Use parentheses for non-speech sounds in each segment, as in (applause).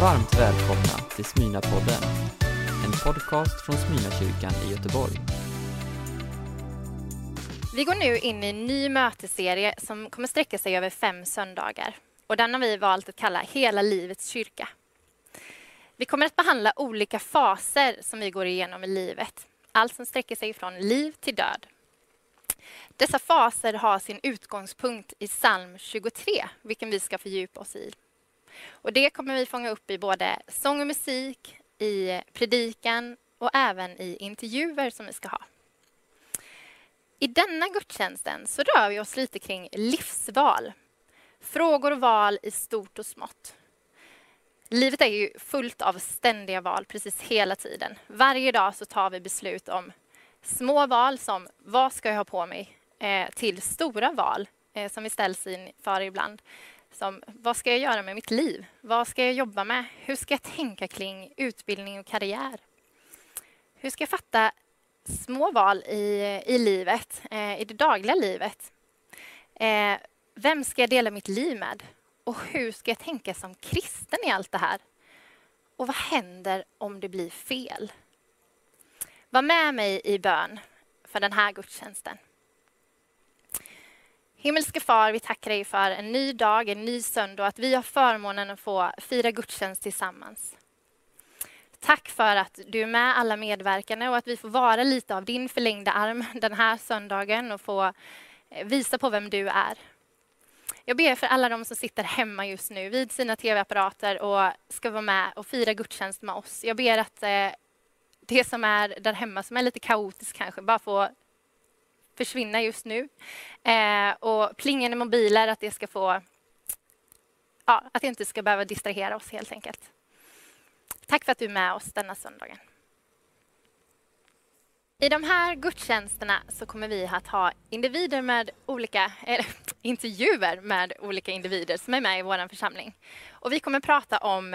Varmt välkomna till Smyna-podden, en podcast från Smyna-kyrkan i Göteborg. Vi går nu in i en ny mötesserie som kommer sträcka sig över fem söndagar. Och den har vi valt att kalla Hela livets kyrka. Vi kommer att behandla olika faser som vi går igenom i livet. Allt som sträcker sig från liv till död. Dessa faser har sin utgångspunkt i psalm 23, vilken vi ska fördjupa oss i. Och det kommer vi fånga upp i både sång och musik, i predikan och även i intervjuer som vi ska ha. I denna gudstjänsten så rör vi oss lite kring livsval. Frågor och val i stort och smått. Livet är ju fullt av ständiga val precis hela tiden. Varje dag så tar vi beslut om små val som vad ska jag ha på mig eh, till stora val eh, som vi ställs inför ibland. Som vad ska jag göra med mitt liv? Vad ska jag jobba med? Hur ska jag tänka kring utbildning och karriär? Hur ska jag fatta små val i, i livet, eh, i det dagliga livet? Eh, vem ska jag dela mitt liv med? Och hur ska jag tänka som kristen i allt det här? Och vad händer om det blir fel? Var med mig i bön för den här gudstjänsten. Himmelske far, vi tackar dig för en ny dag, en ny söndag och att vi har förmånen att få fira gudstjänst tillsammans. Tack för att du är med alla medverkande och att vi får vara lite av din förlängda arm (laughs) den här söndagen och få eh, visa på vem du är. Jag ber för alla de som sitter hemma just nu vid sina tv-apparater och ska vara med och fira gudstjänst med oss. Jag ber att eh, det som är där hemma, som är lite kaotiskt kanske, bara får försvinna just nu. Eh, och plingande mobiler, att det ska få... Ja, att det inte ska behöva distrahera oss helt enkelt. Tack för att du är med oss denna söndagen. I de här gudstjänsterna så kommer vi att ha individer med olika, eller, (laughs) intervjuer med olika individer som är med i vår församling. Och vi kommer prata om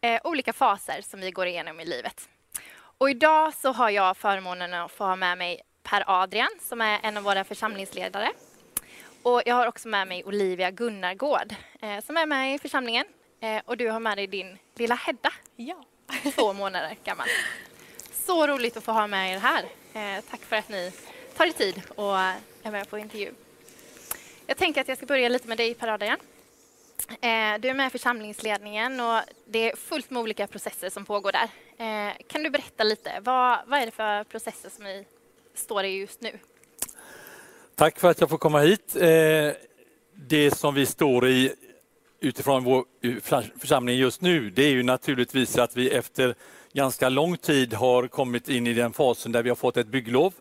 eh, olika faser som vi går igenom i livet. Och idag så har jag förmånen att få ha med mig Per Adrian som är en av våra församlingsledare. Och jag har också med mig Olivia Gunnargård eh, som är med i församlingen. Eh, och du har med dig din lilla Hedda, Ja. (laughs) två månader gammal. Så roligt att få ha med er här. Eh, tack för att ni tar er tid och är med på intervju. Jag tänker att jag ska börja lite med dig Per Adrian. Eh, du är med i församlingsledningen och det är fullt med olika processer som pågår där. Eh, kan du berätta lite, vad, vad är det för processer som ni står i just nu? Tack för att jag får komma hit. Eh, det som vi står i utifrån vår eh, församling just nu, det är ju naturligtvis att vi efter ganska lång tid har kommit in i den fasen där vi har fått ett bygglov.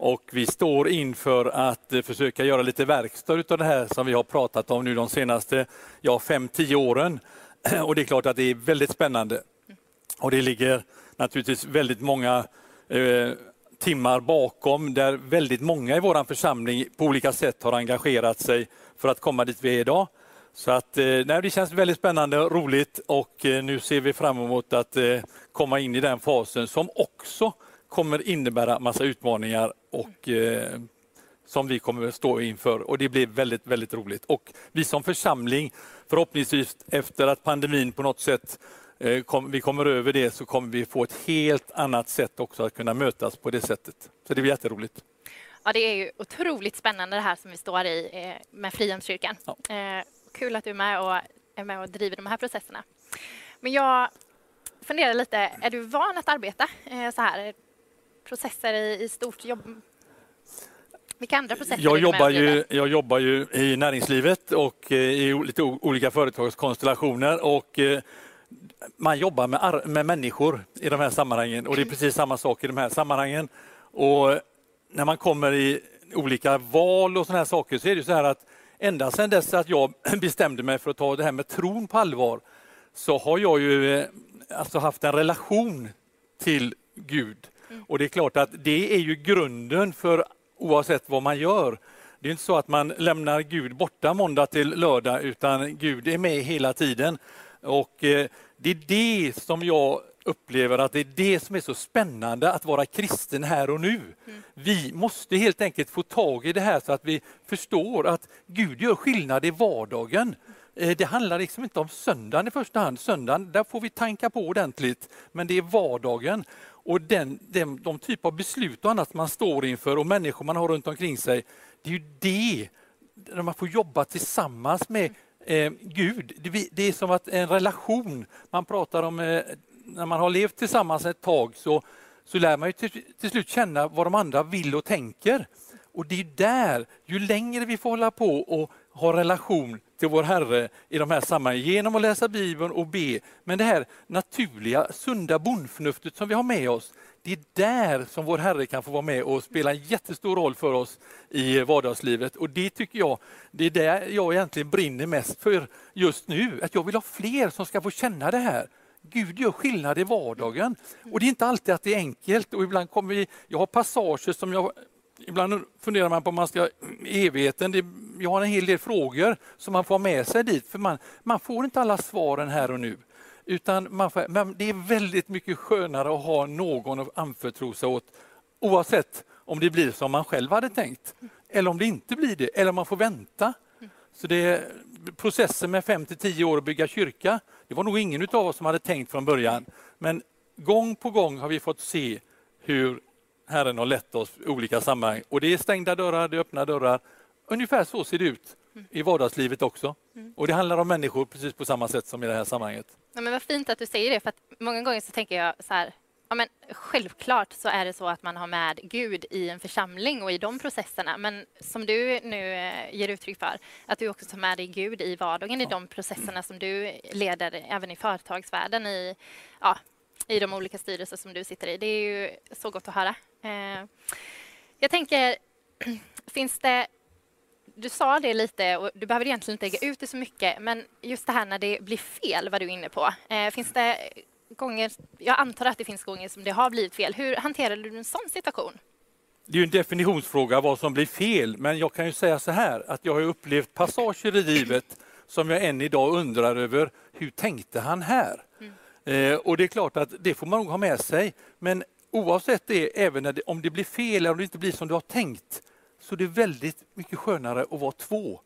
Och vi står inför att eh, försöka göra lite verkstad av det här som vi har pratat om nu de senaste ja, fem, tio åren. (clears throat) Och det är klart att det är väldigt spännande. Och det ligger naturligtvis väldigt många eh, timmar bakom där väldigt många i vår församling på olika sätt har engagerat sig för att komma dit vi är idag. Så att, eh, nej, det känns väldigt spännande och roligt och eh, nu ser vi fram emot att eh, komma in i den fasen som också kommer innebära massa utmaningar och som vi kommer att stå inför och det blir väldigt, väldigt roligt. Och vi som församling, förhoppningsvis efter att pandemin på något sätt kom, vi kommer över det så kommer vi få ett helt annat sätt också att kunna mötas på det sättet. Så det blir jätteroligt. Ja, det är ju otroligt spännande det här som vi står i eh, med Frihamnskyrkan. Ja. Eh, kul att du är med och är med och driver de här processerna. Men jag funderar lite, är du van att arbeta eh, så här? Processer i, i stort jobb? Vilka andra processer Jag jobbar, ju, jag jobbar ju i näringslivet och eh, i lite olika företagskonstellationer och eh, man jobbar med, med människor i de här sammanhangen och det är precis samma sak i de här sammanhangen. Och när man kommer i olika val och sådana här saker så är det så här att ända sedan dess att jag (clears throat) bestämde mig för att ta det här med tron på allvar så har jag ju eh, alltså haft en relation till Gud. Och det är klart att det är ju grunden för oavsett vad man gör. Det är inte så att man lämnar Gud borta måndag till lördag utan Gud är med hela tiden. Och eh, det är det som jag upplever att det är det som är så spännande att vara kristen här och nu. Vi måste helt enkelt få tag i det här så att vi förstår att Gud gör skillnad i vardagen Eh, det handlar liksom inte om söndagen i första hand. Söndagen, där får vi tanka på ordentligt. Men det är vardagen och den, den, de typ av beslut och annat man står inför och människor man har runt omkring sig. Det är ju det, när man får jobba tillsammans med eh, Gud. Det, det, är som att en relation, man pratar om eh, när man har levt tillsammans ett tag så, så lär man ju till, till slut känna vad de andra vill och tänker. Och det är där, ju längre vi får hålla på och ha relation till vår Herre i de här sammanhangen genom att läsa Bibeln och be. Men det här naturliga, sunda bondförnuftet som vi har med oss, det är där som vår Herre kan få vara med och spela en jättestor roll för oss i vardagslivet. Och det tycker jag, det är det jag egentligen brinner mest för just nu. Att jag vill ha fler som ska få känna det här. Gud gör skillnad i vardagen. Och det är inte alltid att det är enkelt. Och ibland kommer vi, jag har passager som jag Ibland funderar man på om man ska evigheten. Det, jag har en hel del frågor som man får ha med sig dit. För man, man får inte alla svaren här och nu. Utan man får, men det är väldigt mycket skönare att ha någon att anförtro sig åt. Oavsett om det blir som man själv hade tänkt. Eller om det inte blir det. Eller om man får vänta. Så det, processen med fem till tio år att bygga kyrka, det var nog ingen av oss som hade tänkt från början. Men gång på gång har vi fått se hur Herren har lett oss i olika sammanhang. Och det är stängda dörrar, det är öppna dörrar. Ungefär så ser det ut i vardagslivet också. Och det handlar om människor precis på samma sätt som i det här sammanhanget. Ja, men vad fint att du säger det, för många gånger så tänker jag så här, ja, men självklart så är det så att man har med Gud i en församling och i de processerna. Men som du nu eh, ger uttryck för, att du också tar med dig Gud i vardagen, i de processerna som du leder även i företagsvärlden, i, ja, i de olika styrelser som du sitter i. Det är ju så gott att höra. Eh, jag tänker, (clears throat) finns det... Du sa det lite och du behöver egentligen inte lägga ut det så mycket, men just det här när det blir fel, vad du är inne på. Eh, finns det gånger, jag antar att det finns gånger som det har blivit fel. Hur hanterar du en sån situation? Det är en definitionsfråga vad som blir fel, men jag kan ju säga så här att jag har upplevt passager i livet som jag än idag undrar över, hur tänkte han här? Mm. Eh, och det är klart att det får man nog ha med sig. Men oavsett det, även det, om det blir fel eller om det inte blir som du har tänkt, så det är väldigt mycket skönare att vara två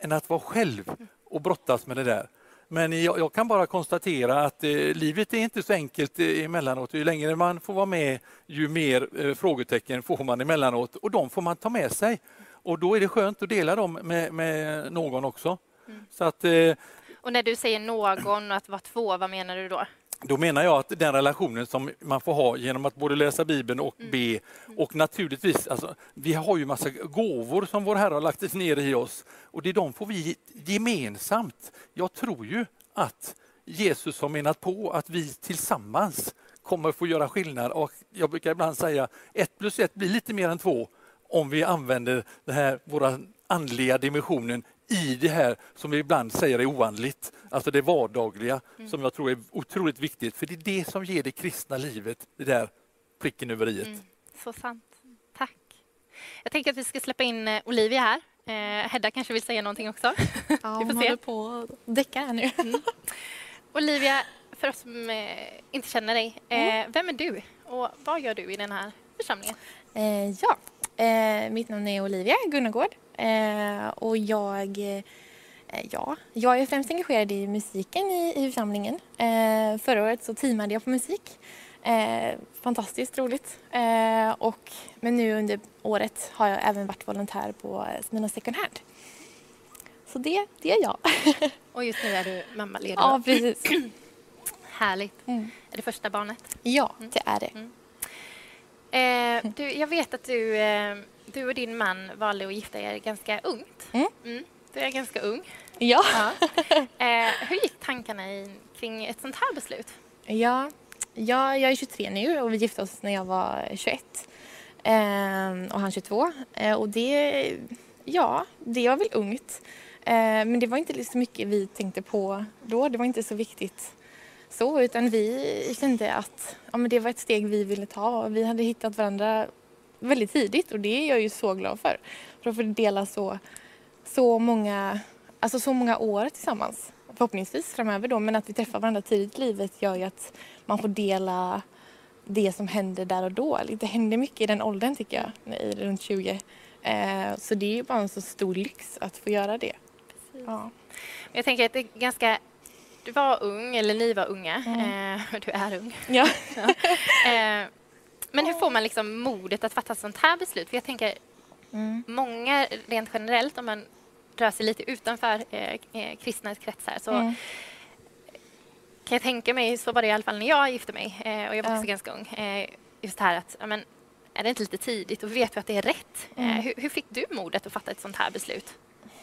än att vara själv och brottas med det där. Men jag, jag kan bara konstatera att eh, livet är inte så enkelt eh, emellanåt. Ju längre man får vara med, ju mer eh, frågetecken får man emellanåt och de får man ta med sig. Och då är det skönt att dela dem med, med någon också. Mm. Så att, eh, och när du säger någon och att vara två, vad menar du då? Då menar jag att den relationen som man får ha genom att både läsa Bibeln och mm. be och naturligtvis, alltså, vi har ju massa gåvor som vår Herre har lagt ner i oss och det är de får vi gemensamt. Jag tror ju att Jesus har menat på att vi tillsammans kommer få göra skillnad och jag brukar ibland säga ett plus ett blir lite mer än två om vi använder den här, våra andliga dimensionen i det här som vi ibland säger är oandligt, alltså det vardagliga mm. som jag tror är otroligt viktigt, för det är det som ger det kristna livet, det där pricken över i. Mm. Så sant. Tack. Jag tänker att vi ska släppa in eh, Olivia här. Eh, Hedda kanske vill säga någonting också? (laughs) Ja, hon håller på att däcka här nu. Mm. Olivia, för oss som eh, inte känner dig, eh, mm. vem är du och vad gör du i den här församlingen? Eh, ja, eh, mitt namn är Olivia Gunnargård Eh, och jag, eh, ja, jag är främst engagerad i musiken i, i församlingen. Eh, förra året så teamade jag på musik. Eh, fantastiskt roligt. Eh, och, men nu under året har jag även varit volontär på Smina Second Hand. Så det, det är jag. (laughs) och just nu är du mammaledig. Ja, precis. (clears throat) Härligt. Mm. Är det första barnet? Ja, mm. det är det. Mm. Eh, du, jag vet att du eh, du och din man valde att gifta er ganska ungt. Mm. Mm. Du är ganska ung. Ja. ja. Eh, hur gick tankarna i, kring ett sånt här beslut? Ja, ja, jag är 23 nu och vi gifte oss när jag var 21 eh, och han 22. Eh, och det, ja, det var väl ungt. Eh, men det var inte så mycket vi tänkte på då. Det var inte så viktigt så, utan vi kände att ja, men det var ett steg vi ville ta. Vi hade hittat varandra väldigt tidigt och det är jag ju så glad för. För att få dela så, så, många, alltså så många år tillsammans. Förhoppningsvis framöver då, men att vi träffar varandra tidigt i livet gör ju att man får dela det som händer där och då. Det händer mycket i den åldern tycker jag, i runt 20. Eh, så det är ju bara en så stor lyx att få göra det. Ja. Jag tänker att det är ganska... Du var ung, eller ni var unga. Mm. Eh, (laughs) du är ung. (laughs) Ja. Eh, men hur får man liksom modet att fatta sånt här beslut? För jag tänker, Mm. många rent generellt, om man rör sig lite utanför eh, eh, kristna kretsar, så Mm. kan jag tänka mig, så var det i alla fall när jag gifte mig, eh, och jag var också Ja. ganska ung, eh, just det här att, ja, men, är det inte lite tidigt och vet du att det är rätt? Eh, Mm. hur, hur fick du modet att fatta ett sånt här beslut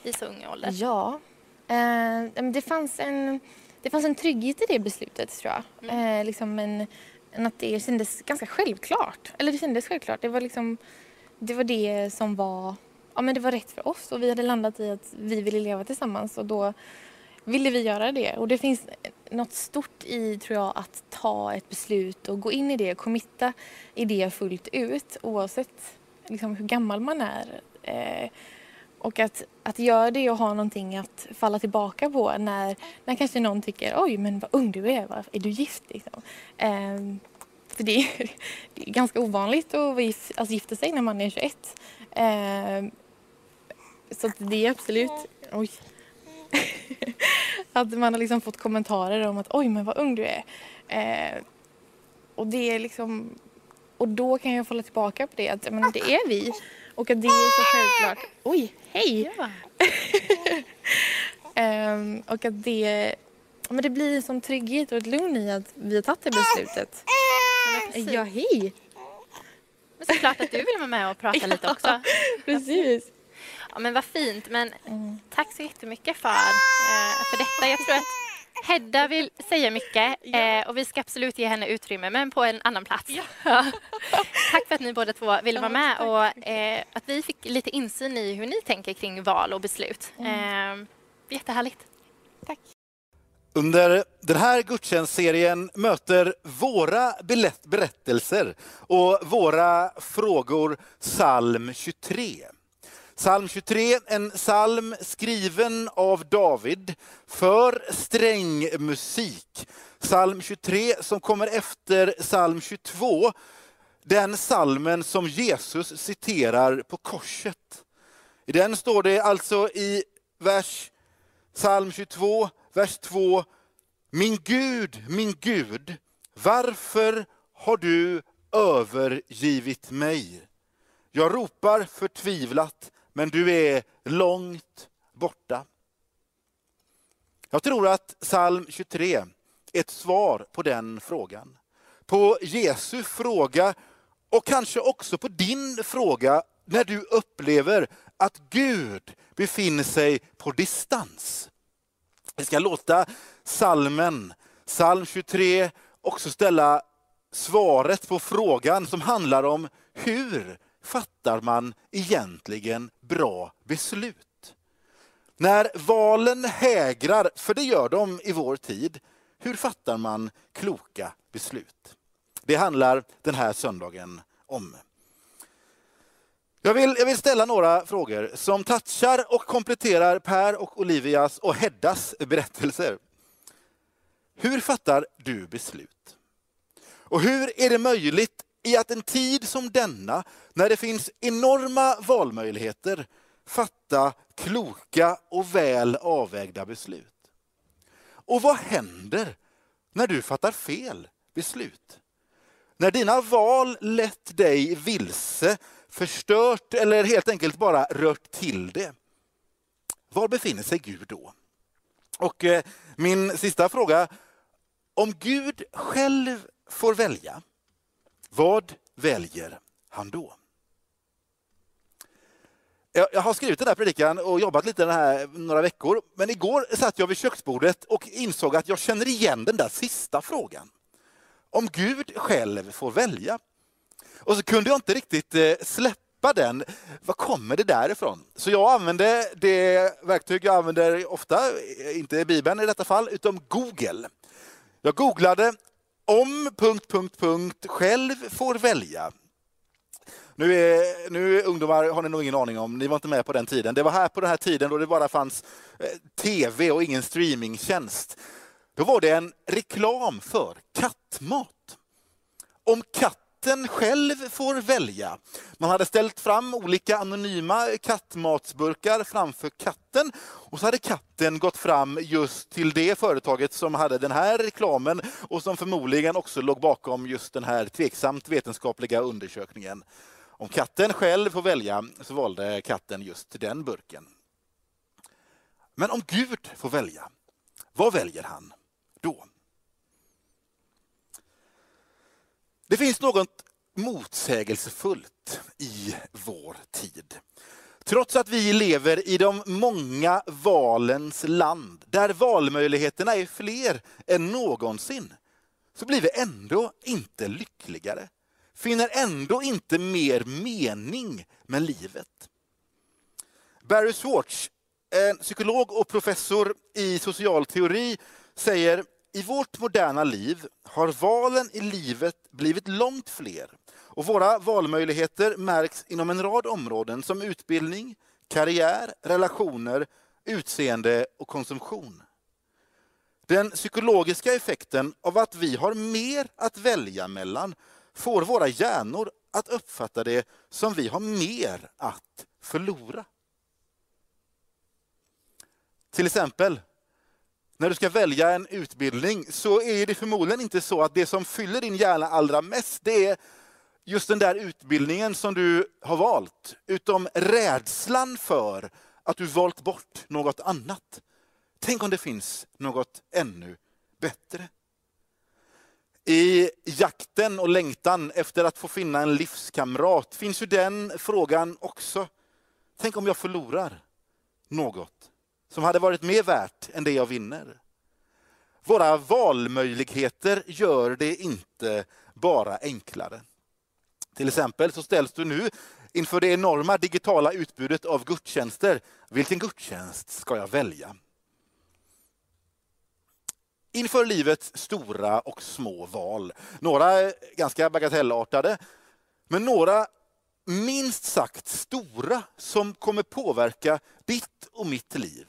i så ung ålder? Ja. Eh, det, fanns en, det fanns en trygghet i det beslutet, tror jag. Mm. Eh, liksom en, en att det kändes ganska självklart. Eller det kändes självklart. Det var, liksom, det var det som var, ja, men det var rätt för oss. Och vi hade landat i att vi ville leva tillsammans. Och då ville vi göra det. Och det finns något stort i, tror jag, att ta ett beslut och gå in i det och committa i det fullt ut oavsett liksom, hur gammal man är. Eh, och att, att göra det och ha någonting att falla tillbaka på när, när kanske någon tycker oj men vad ung du är, vad, är du gift? Liksom. Ehm, för det är, det är (laughs) ganska ovanligt att gift, alltså gifta sig när man är 21. Ehm, så det är absolut, oj. (laughs) att man har liksom fått kommentarer om att oj men vad ung du är. Ehm, och det är liksom, och då kan jag falla tillbaka på det att men det är vi. Och att det är så självklart. Oj, hej! Ja. (laughs) Ehm, och att det, ja, men det blir sån trygghet och ett lugn i att vi har tagit det beslutet. Ja, hej! Men såklart att du vill vara med och prata (laughs) lite också. Precis. Ja, men vad fint. Men Mm. tack så jättemycket för, eh, för detta. Jag tror att Hedda vill säga mycket eh, och vi ska absolut ge henne utrymme, men på en annan plats. Ja. (laughs) tack för att ni båda två ville vara med och eh, att vi fick lite insyn i hur ni tänker kring val och beslut. Eh, jättehärligt. Tack. Under den här gudstjänstserien möter våra berättelser och våra frågor psalm 23. Psalm 23, en psalm skriven av David för strängmusik. Psalm 23 som kommer efter psalm 22, den psalmen som Jesus citerar på korset. I den står det alltså i vers Psalm 22, vers 2. Min Gud, min Gud, varför har du övergivit mig? Jag ropar förtvivlat, men du är långt borta. Jag tror att psalm 23 är ett svar på den frågan. På Jesu fråga och kanske också på din fråga när du upplever att Gud befinner sig på distans. Vi ska låta salmen, psalm 23, också ställa svaret på frågan som handlar om hur fattar man egentligen bra beslut? När valen hägrar, för det gör de i vår tid, hur fattar man kloka beslut? Det handlar den här söndagen om. Jag vill, jag vill ställa några frågor som touchar och kompletterar Per och Olivias och Heddas berättelser. Hur fattar du beslut? Och hur är det möjligt i att en tid som denna, när det finns enorma valmöjligheter, fatta kloka och väl avvägda beslut? Och vad händer när du fattar fel beslut? När dina val lett dig vilse, förstört eller helt enkelt bara rört till det. Var befinner sig Gud då? Och eh, min sista fråga, om Gud själv får välja, vad väljer han då? Jag, har skrivit den här predikan och jobbat lite den här några veckor, men igår satt jag vid köksbordet och insåg att jag känner igen den där sista frågan. Om Gud själv får välja. Och så kunde jag inte riktigt eh, släppa den. Var kommer det därifrån? Så jag använde det verktyg jag använder ofta, eh, inte Bibeln i detta fall, utan Google. Jag googlade om... Punkt, punkt, punkt, själv får välja. Nu är, nu är ungdomar har ni nog ingen aning om, ni var inte med på den tiden. Det var här på den här tiden då det bara fanns eh, tv och ingen streamingtjänst. Då var det en reklam för kattmat. Om katten katten själv får välja. Man hade ställt fram olika anonyma kattmatsburkar framför katten och så hade katten gått fram just till det företaget som hade den här reklamen och som förmodligen också låg bakom just den här tveksamt vetenskapliga undersökningen. Om katten själv får välja så valde katten just den burken. Men om Gud får välja, vad väljer han då? Det finns något motsägelsefullt i vår tid. Trots att vi lever i de många valens land, där valmöjligheterna är fler än någonsin, så blir vi ändå inte lyckligare. Finner ändå inte mer mening med livet. Barry Schwartz, en psykolog och professor i social teori, säger i vårt moderna liv har valen i livet blivit långt fler och våra valmöjligheter märks inom en rad områden som utbildning, karriär, relationer, utseende och konsumtion. Den psykologiska effekten av att vi har mer att välja mellan får våra hjärnor att uppfatta det som vi har mer att förlora. Till exempel när du ska välja en utbildning så är det förmodligen inte så att det som fyller din hjärna allra mest det är just den där utbildningen som du har valt. Utom rädslan för att du valt bort något annat. Tänk om det finns något ännu bättre. I jakten och längtan efter att få finna en livskamrat finns ju den frågan också. Tänk om jag förlorar något som hade varit mer värt än det jag vinner. Våra valmöjligheter gör det inte bara enklare. Till exempel så ställs du nu inför det enorma digitala utbudet av gudstjänster. Vilken gudstjänst ska jag välja? Inför livets stora och små val. Några ganska bagatellartade, men några minst sagt stora som kommer påverka ditt och mitt liv.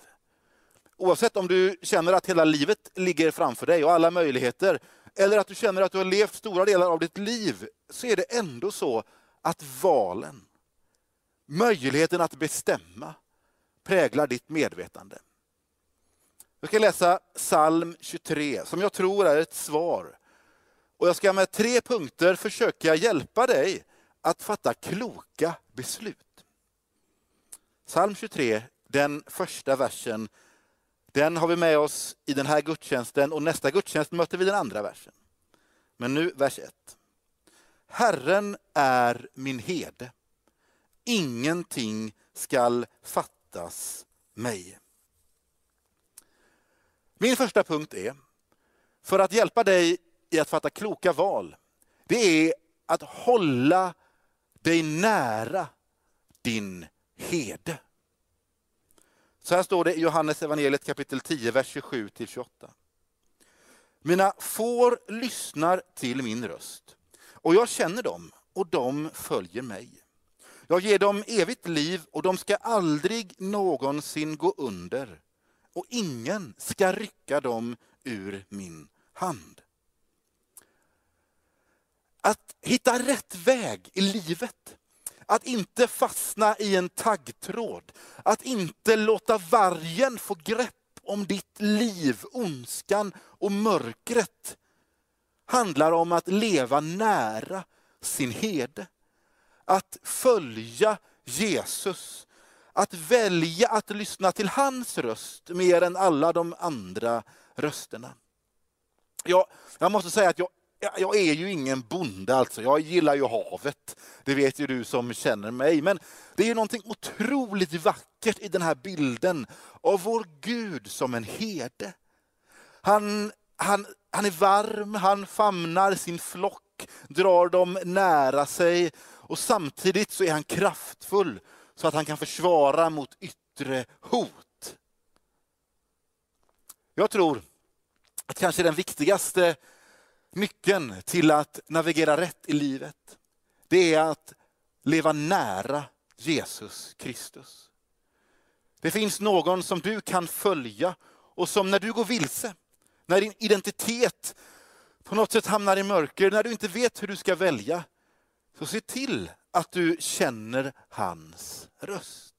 Oavsett om du känner att hela livet ligger framför dig och alla möjligheter, eller att du känner att du har levt stora delar av ditt liv, så är det ändå så att valen, möjligheten att bestämma, präglar ditt medvetande. Jag ska läsa psalm 23, som jag tror är ett svar. Och jag ska med tre punkter försöka hjälpa dig att fatta kloka beslut. Psalm 23, den första versen den har vi med oss i den här gudstjänsten och nästa gudstjänst möter vi den andra versen. Men nu vers 1. Herren är min herde. Ingenting skall fattas mig. Min första punkt är, för att hjälpa dig i att fatta kloka val, det är att hålla dig nära din herde. Så här står det i Johannes evangeliet kapitel 10, vers 27 28. Mina får lyssnar till min röst och jag känner dem och de följer mig. Jag ger dem evigt liv och de ska aldrig någonsin gå under och ingen ska rycka dem ur min hand. Att hitta rätt väg i livet att inte fastna i en taggtråd. Att inte låta vargen få grepp om ditt liv, ondskan och mörkret. Handlar om att leva nära sin herde. Att följa Jesus. Att välja att lyssna till hans röst mer än alla de andra rösterna. Jag, jag måste säga att jag jag är ju ingen bonde alltså, jag gillar ju havet. Det vet ju du som känner mig. Men det är ju någonting otroligt vackert i den här bilden av vår Gud som en herde. Han, han, han är varm, han famnar sin flock, drar dem nära sig och samtidigt så är han kraftfull så att han kan försvara mot yttre hot. Jag tror att kanske den viktigaste Nyckeln till att navigera rätt i livet, det är att leva nära Jesus Kristus. Det finns någon som du kan följa och som när du går vilse, när din identitet på något sätt hamnar i mörker, när du inte vet hur du ska välja, Så se till att du känner hans röst.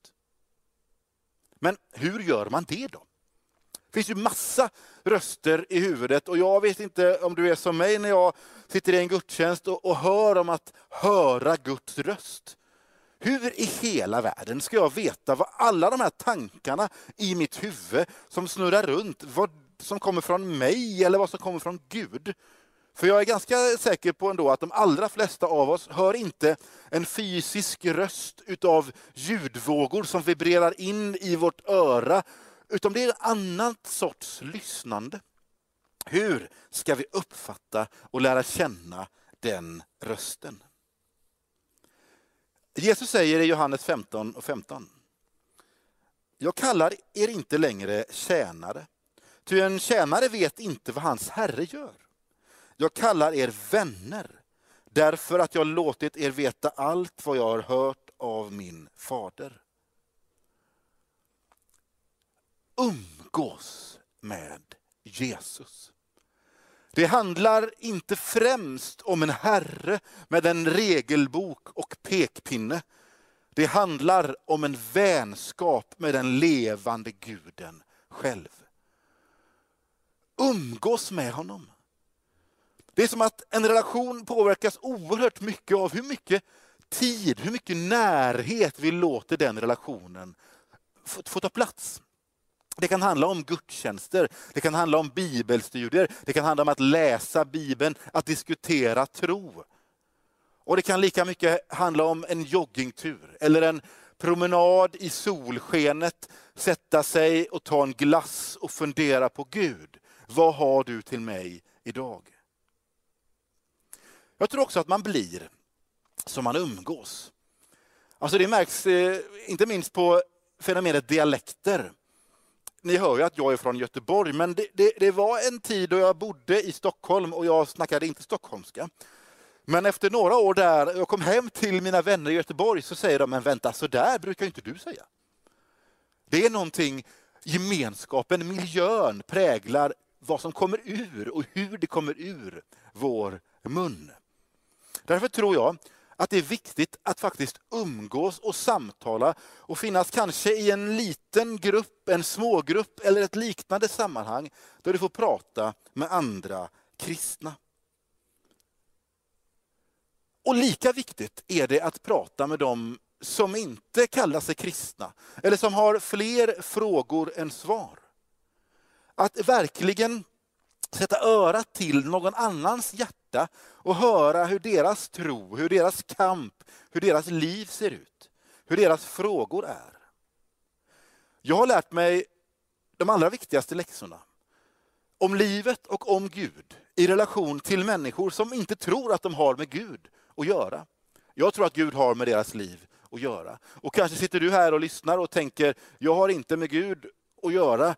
Men hur gör man det då? Det finns ju massa röster i huvudet och jag vet inte om du är som mig när jag sitter i en gudstjänst och, och hör om att höra Guds röst. Hur i hela världen ska jag veta vad alla de här tankarna i mitt huvud som snurrar runt, vad som kommer från mig eller vad som kommer från Gud? För jag är ganska säker på ändå att de allra flesta av oss hör inte en fysisk röst utav ljudvågor som vibrerar in i vårt öra, utan det är en annan sorts lyssnande. Hur ska vi uppfatta och lära känna den rösten? Jesus säger i Johannes 15 och 15. Jag kallar er inte längre tjänare, ty en tjänare vet inte vad hans herre gör. Jag kallar er vänner, därför att jag låtit er veta allt vad jag har hört av min fader. Umgås med Jesus. Det handlar inte främst om en herre med en regelbok och pekpinne. Det handlar om en vänskap med den levande guden själv. Umgås med honom. Det är som att en relation påverkas oerhört mycket av hur mycket tid, hur mycket närhet vi låter den relationen få, ta plats. Det kan handla om gudstjänster, det kan handla om bibelstudier, det kan handla om att läsa Bibeln, att diskutera tro. Och det kan lika mycket handla om en joggingtur eller en promenad i solskenet, sätta sig och ta en glass och fundera på Gud. Vad har du till mig idag? Jag tror också att man blir som man umgås. Alltså det märks eh, inte minst på fenomenet dialekter. Ni hör ju att jag är från Göteborg, men det, det, det, var en tid då jag bodde i Stockholm och jag snackade inte stockholmska. Men efter några år där, jag kom hem till mina vänner i Göteborg, så säger de, men vänta, så där brukar inte du säga. Det är någonting, gemenskapen, miljön präglar vad som kommer ur och hur det kommer ur vår mun. Därför tror jag att det är viktigt att faktiskt umgås och samtala och finnas kanske i en liten grupp, en smågrupp eller ett liknande sammanhang där du får prata med andra kristna. Och lika viktigt är det att prata med dem som inte kallar sig kristna eller som har fler frågor än svar. Att verkligen sätta örat till någon annans hjärta och höra hur deras tro, hur deras kamp, hur deras liv ser ut, hur deras frågor är. Jag har lärt mig de allra viktigaste läxorna om livet och om Gud i relation till människor som inte tror att de har med Gud att göra. Jag tror att Gud har med deras liv att göra. Och kanske sitter du här och lyssnar och tänker, jag har inte med Gud att göra,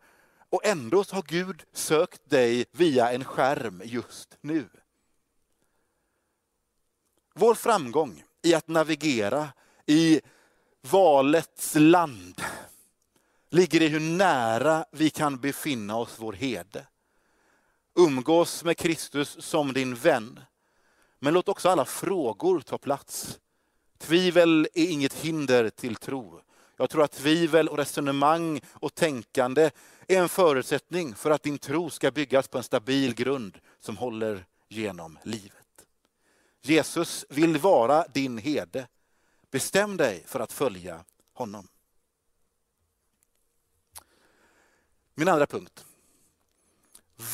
och ändå har Gud sökt dig via en skärm just nu. Vår framgång i att navigera i valets land ligger i hur nära vi kan befinna oss vår herde. Umgås med Kristus som din vän. Men låt också alla frågor ta plats. Tvivel är inget hinder till tro. Jag tror att tvivel och resonemang och tänkande är en förutsättning för att din tro ska byggas på en stabil grund som håller genom livet. Jesus vill vara din herde. Bestäm dig för att följa honom. Min andra punkt.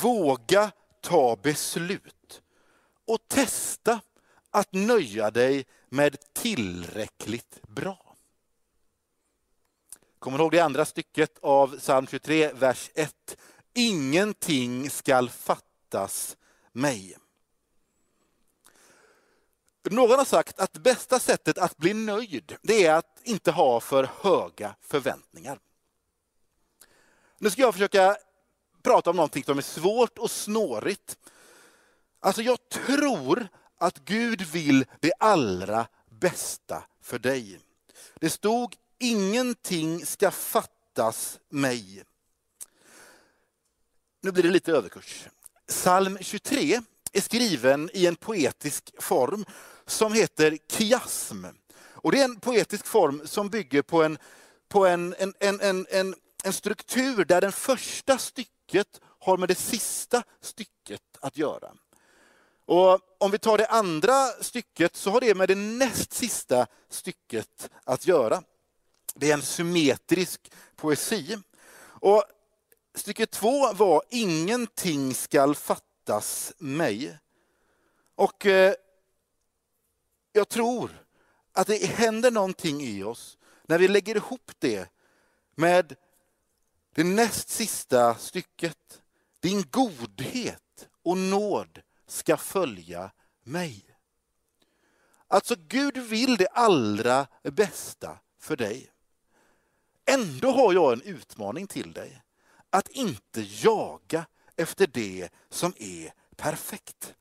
Våga ta beslut och testa att nöja dig med tillräckligt bra. Kommer du ihåg det andra stycket av psalm 23, vers 1? Ingenting skall fattas mig. Någon har sagt att bästa sättet att bli nöjd, det är att inte ha för höga förväntningar. Nu ska jag försöka prata om någonting som är svårt och snårigt. Alltså jag tror att Gud vill det allra bästa för dig. Det stod Ingenting ska fattas mig. Nu blir det lite överkurs. Psalm 23 är skriven i en poetisk form som heter kiasm. Och det är en poetisk form som bygger på en, på en, en, en, en, en, en struktur där det första stycket har med det sista stycket att göra. Och om vi tar det andra stycket så har det med det näst sista stycket att göra. Det är en symmetrisk poesi. Och stycke två var Ingenting skall fattas mig. Och eh, jag tror att det händer någonting i oss när vi lägger ihop det med det näst sista stycket. Din godhet och nåd ska följa mig. Alltså Gud vill det allra bästa för dig. Ändå har jag en utmaning till dig. Att inte jaga efter det som är perfekt.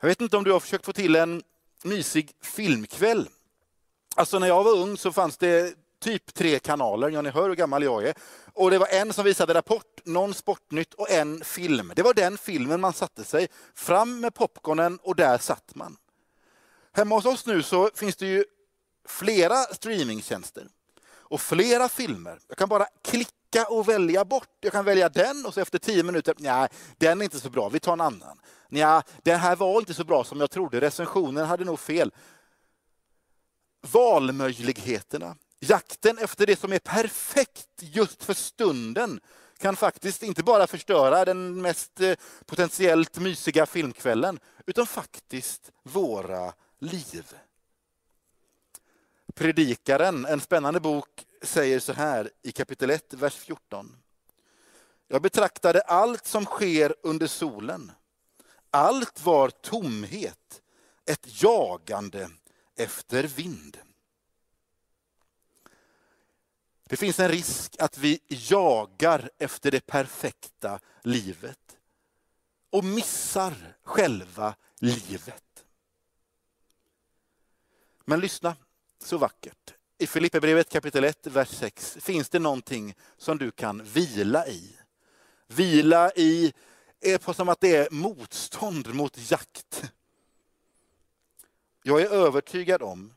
Jag vet inte om du har försökt få till en mysig filmkväll. Alltså när jag var ung så fanns det typ tre kanaler, ja ni hör hur gammal jag är. Och det var en som visade Rapport, någon Sportnytt och en film. Det var den filmen man satte sig. Fram med popcornen och där satt man. Hemma hos oss nu så finns det ju flera streamingtjänster och flera filmer. Jag kan bara klicka och välja bort. Jag kan välja den och så efter tio minuter, nej, den är inte så bra, vi tar en annan. Nej, den här var inte så bra som jag trodde, recensionen hade nog fel. Valmöjligheterna, jakten efter det som är perfekt just för stunden kan faktiskt inte bara förstöra den mest eh, potentiellt mysiga filmkvällen, utan faktiskt våra liv. Predikaren, en spännande bok, säger så här i kapitel 1, vers 14. Jag betraktade allt som sker under solen. Allt var tomhet, ett jagande efter vind. Det finns en risk att vi jagar efter det perfekta livet och missar själva livet. Men lyssna, så vackert. I Filipperbrevet kapitel 1, vers 6 finns det någonting som du kan vila i. Vila i är som att det är motstånd mot jakt. Jag är övertygad om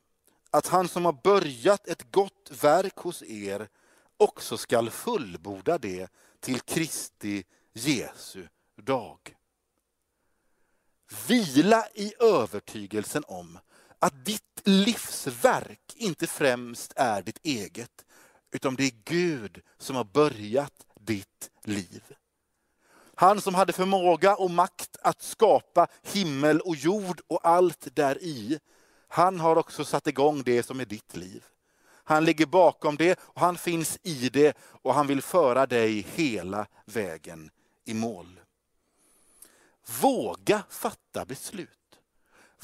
att han som har börjat ett gott verk hos er också skall fullborda det till Kristi Jesu dag. Vila i övertygelsen om att ditt livsverk inte främst är ditt eget, utan det är Gud som har börjat ditt liv. Han som hade förmåga och makt att skapa himmel och jord och allt där i. Han har också satt igång det som är ditt liv. Han ligger bakom det och han finns i det och han vill föra dig hela vägen i mål. Våga fatta beslut.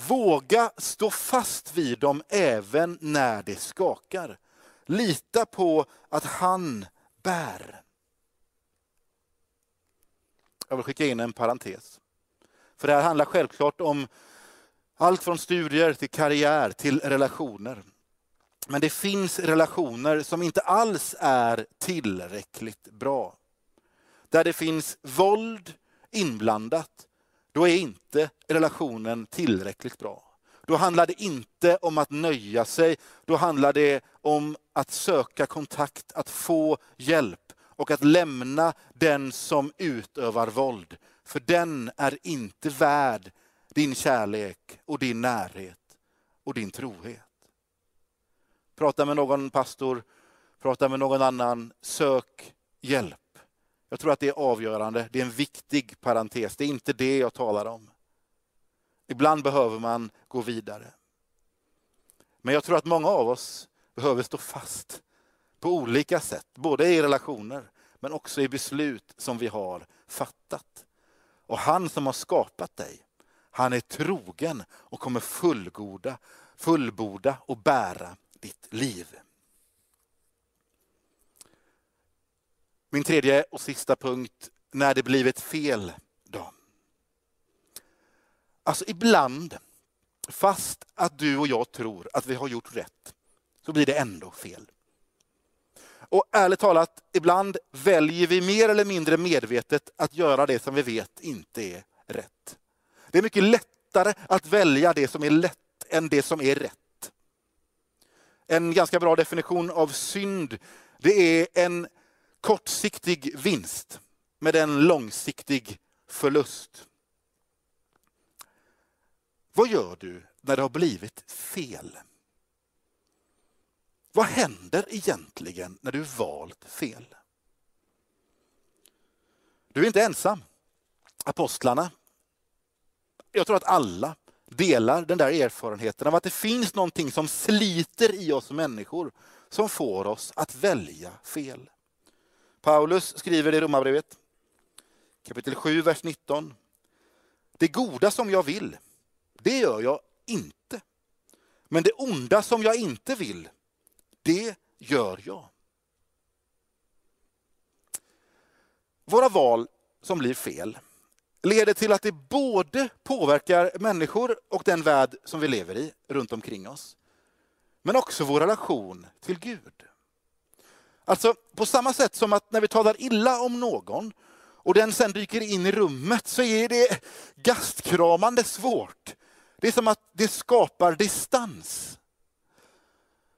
Våga stå fast vid dem även när det skakar. Lita på att han bär. Jag vill skicka in en parentes. För det här handlar självklart om allt från studier till karriär till relationer. Men det finns relationer som inte alls är tillräckligt bra. Där det finns våld inblandat, då är inte relationen tillräckligt bra. Då handlar det inte om att nöja sig, då handlar det om att söka kontakt, att få hjälp och att lämna den som utövar våld. För den är inte värd din kärlek och din närhet och din trohet. Prata med någon pastor, prata med någon annan, sök hjälp. Jag tror att det är avgörande. Det är en viktig parentes. Det är inte det jag talar om. Ibland behöver man gå vidare. Men jag tror att många av oss behöver stå fast på olika sätt, både i relationer men också i beslut som vi har fattat. Och han som har skapat dig, han är trogen och kommer fullgoda, fullborda och bära ditt liv. Min tredje och sista punkt, när det blivit fel då. Alltså ibland, fast att du och jag tror att vi har gjort rätt, så blir det ändå fel. Och ärligt talat, ibland väljer vi mer eller mindre medvetet att göra det som vi vet inte är rätt. Det är mycket lättare att välja det som är lätt än det som är rätt. En ganska bra definition av synd, det är en kortsiktig vinst med en långsiktig förlust. Vad gör du när det har blivit fel? Vad händer egentligen när du valt fel? Du är inte ensam. Apostlarna, jag tror att alla delar den där erfarenheten av att det finns någonting som sliter i oss människor som får oss att välja fel. Paulus skriver i Romarbrevet kapitel 7, vers 19. Det goda som jag vill, det gör jag inte. Men det onda som jag inte vill, det gör jag. Våra val som blir fel leder till att det både påverkar människor och den värld som vi lever i runt omkring oss. Men också vår relation till Gud. Alltså på samma sätt som att när vi talar illa om någon och den sen dyker in i rummet så är det gastkramande svårt. Det är som att det skapar distans.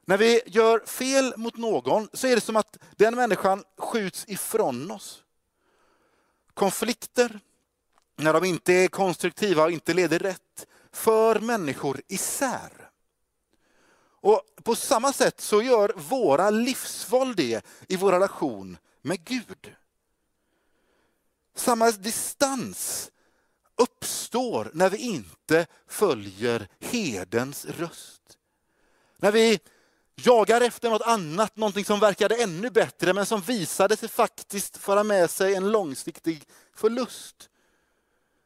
När vi gör fel mot någon så är det som att den människan skjuts ifrån oss. Konflikter, när de inte är konstruktiva och inte leder rätt, för människor isär. Och På samma sätt så gör våra livsval det i vår relation med Gud. Samma distans uppstår när vi inte följer hedens röst. När vi jagar efter något annat, någonting som verkade ännu bättre men som visade sig faktiskt föra med sig en långsiktig förlust.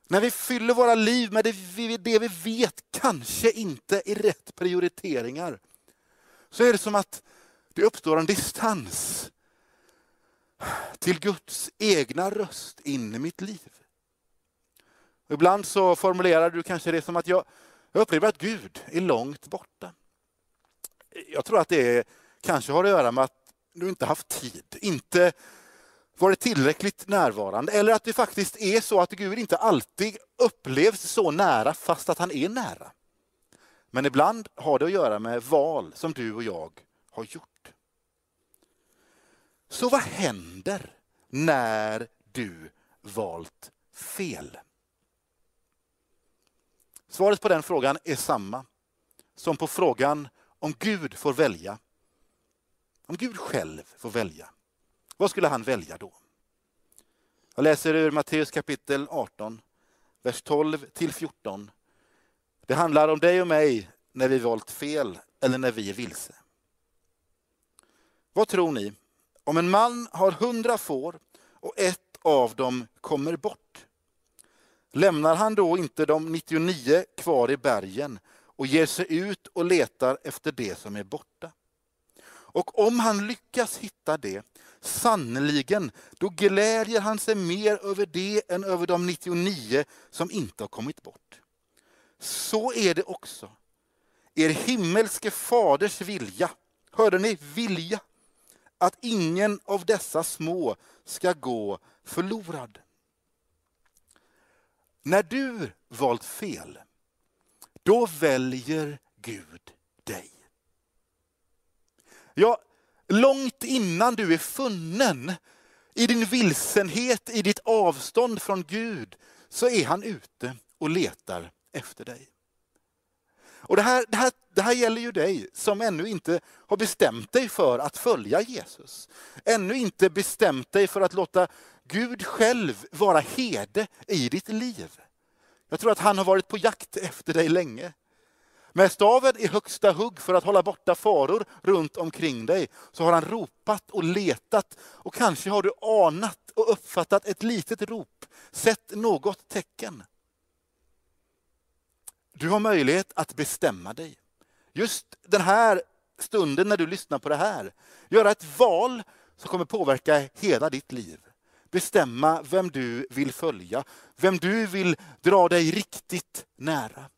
När vi fyller våra liv med det vi, det vi vet kanske inte är rätt prioriteringar så är det som att det uppstår en distans till Guds egna röst in i mitt liv. Ibland så formulerar du kanske det som att jag, jag upplever att Gud är långt borta. Jag tror att det kanske har att göra med att du inte haft tid, inte varit tillräckligt närvarande eller att det faktiskt är så att Gud inte alltid upplevs så nära fast att han är nära. Men ibland har det att göra med val som du och jag har gjort. Så vad händer när du valt fel? Svaret på den frågan är samma som på frågan om Gud får välja. Om Gud själv får välja, vad skulle han välja då? Jag läser ur Matteus kapitel 18, vers 12 till 14. Det handlar om dig och mig när vi valt fel eller när vi är vilse. Vad tror ni? Om en man har hundra får och ett av dem kommer bort, lämnar han då inte de 99 kvar i bergen och ger sig ut och letar efter det som är borta? Och om han lyckas hitta det, sannerligen, då glädjer han sig mer över det än över de 99 som inte har kommit bort. Så är det också. Er himmelske faders vilja, hörde ni vilja, att ingen av dessa små ska gå förlorad. När du valt fel, då väljer Gud dig. Ja, långt innan du är funnen i din vilsenhet, i ditt avstånd från Gud, så är han ute och letar efter dig. Och det här, det, här, det här gäller ju dig som ännu inte har bestämt dig för att följa Jesus. Ännu inte bestämt dig för att låta Gud själv vara herde i ditt liv. Jag tror att han har varit på jakt efter dig länge. Med staven i högsta hugg för att hålla borta faror runt omkring dig så har han ropat och letat och kanske har du anat och uppfattat ett litet rop, sett något tecken. Du har möjlighet att bestämma dig. Just den här stunden när du lyssnar på det här, göra ett val som kommer påverka hela ditt liv. Bestämma vem du vill följa, vem du vill dra dig riktigt nära.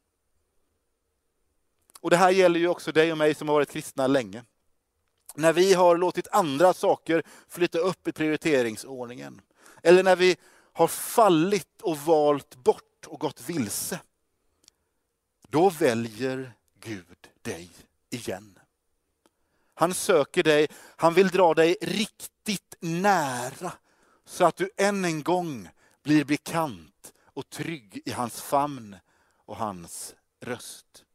Och Det här gäller ju också dig och mig som har varit kristna länge. När vi har låtit andra saker flytta upp i prioriteringsordningen. Eller när vi har fallit och valt bort och gått vilse. Då väljer Gud dig igen. Han söker dig, han vill dra dig riktigt nära så att du än en gång blir bekant och trygg i hans famn och hans röst.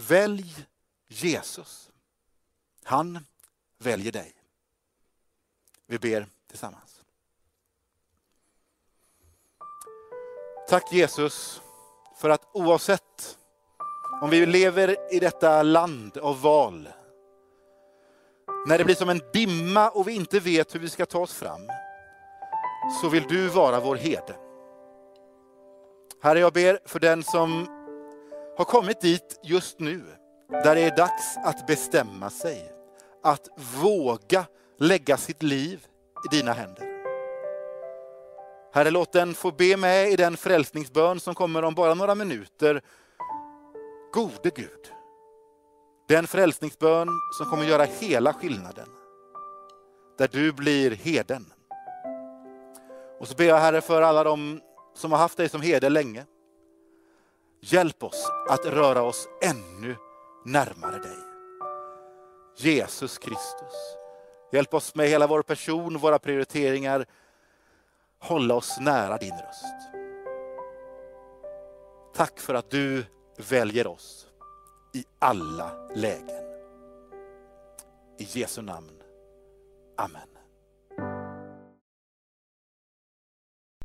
Välj Jesus. Han väljer dig. Vi ber tillsammans. Tack Jesus för att oavsett om vi lever i detta land av val, när det blir som en dimma och vi inte vet hur vi ska ta oss fram, så vill du vara vår herde. Herre, jag ber för den som har kommit dit just nu, där det är dags att bestämma sig, att våga lägga sitt liv i dina händer. Herre, låt den få be med i den frälsningsbön som kommer om bara några minuter. Gode Gud, den frälsningsbön som kommer göra hela skillnaden. Där du blir heden. Och så ber jag Herre för alla de som har haft dig som herde länge. Hjälp oss att röra oss ännu närmare dig. Jesus Kristus. Hjälp oss med hela vår person, våra prioriteringar. Hålla oss nära din röst. Tack för att du väljer oss i alla lägen. I Jesu namn. Amen.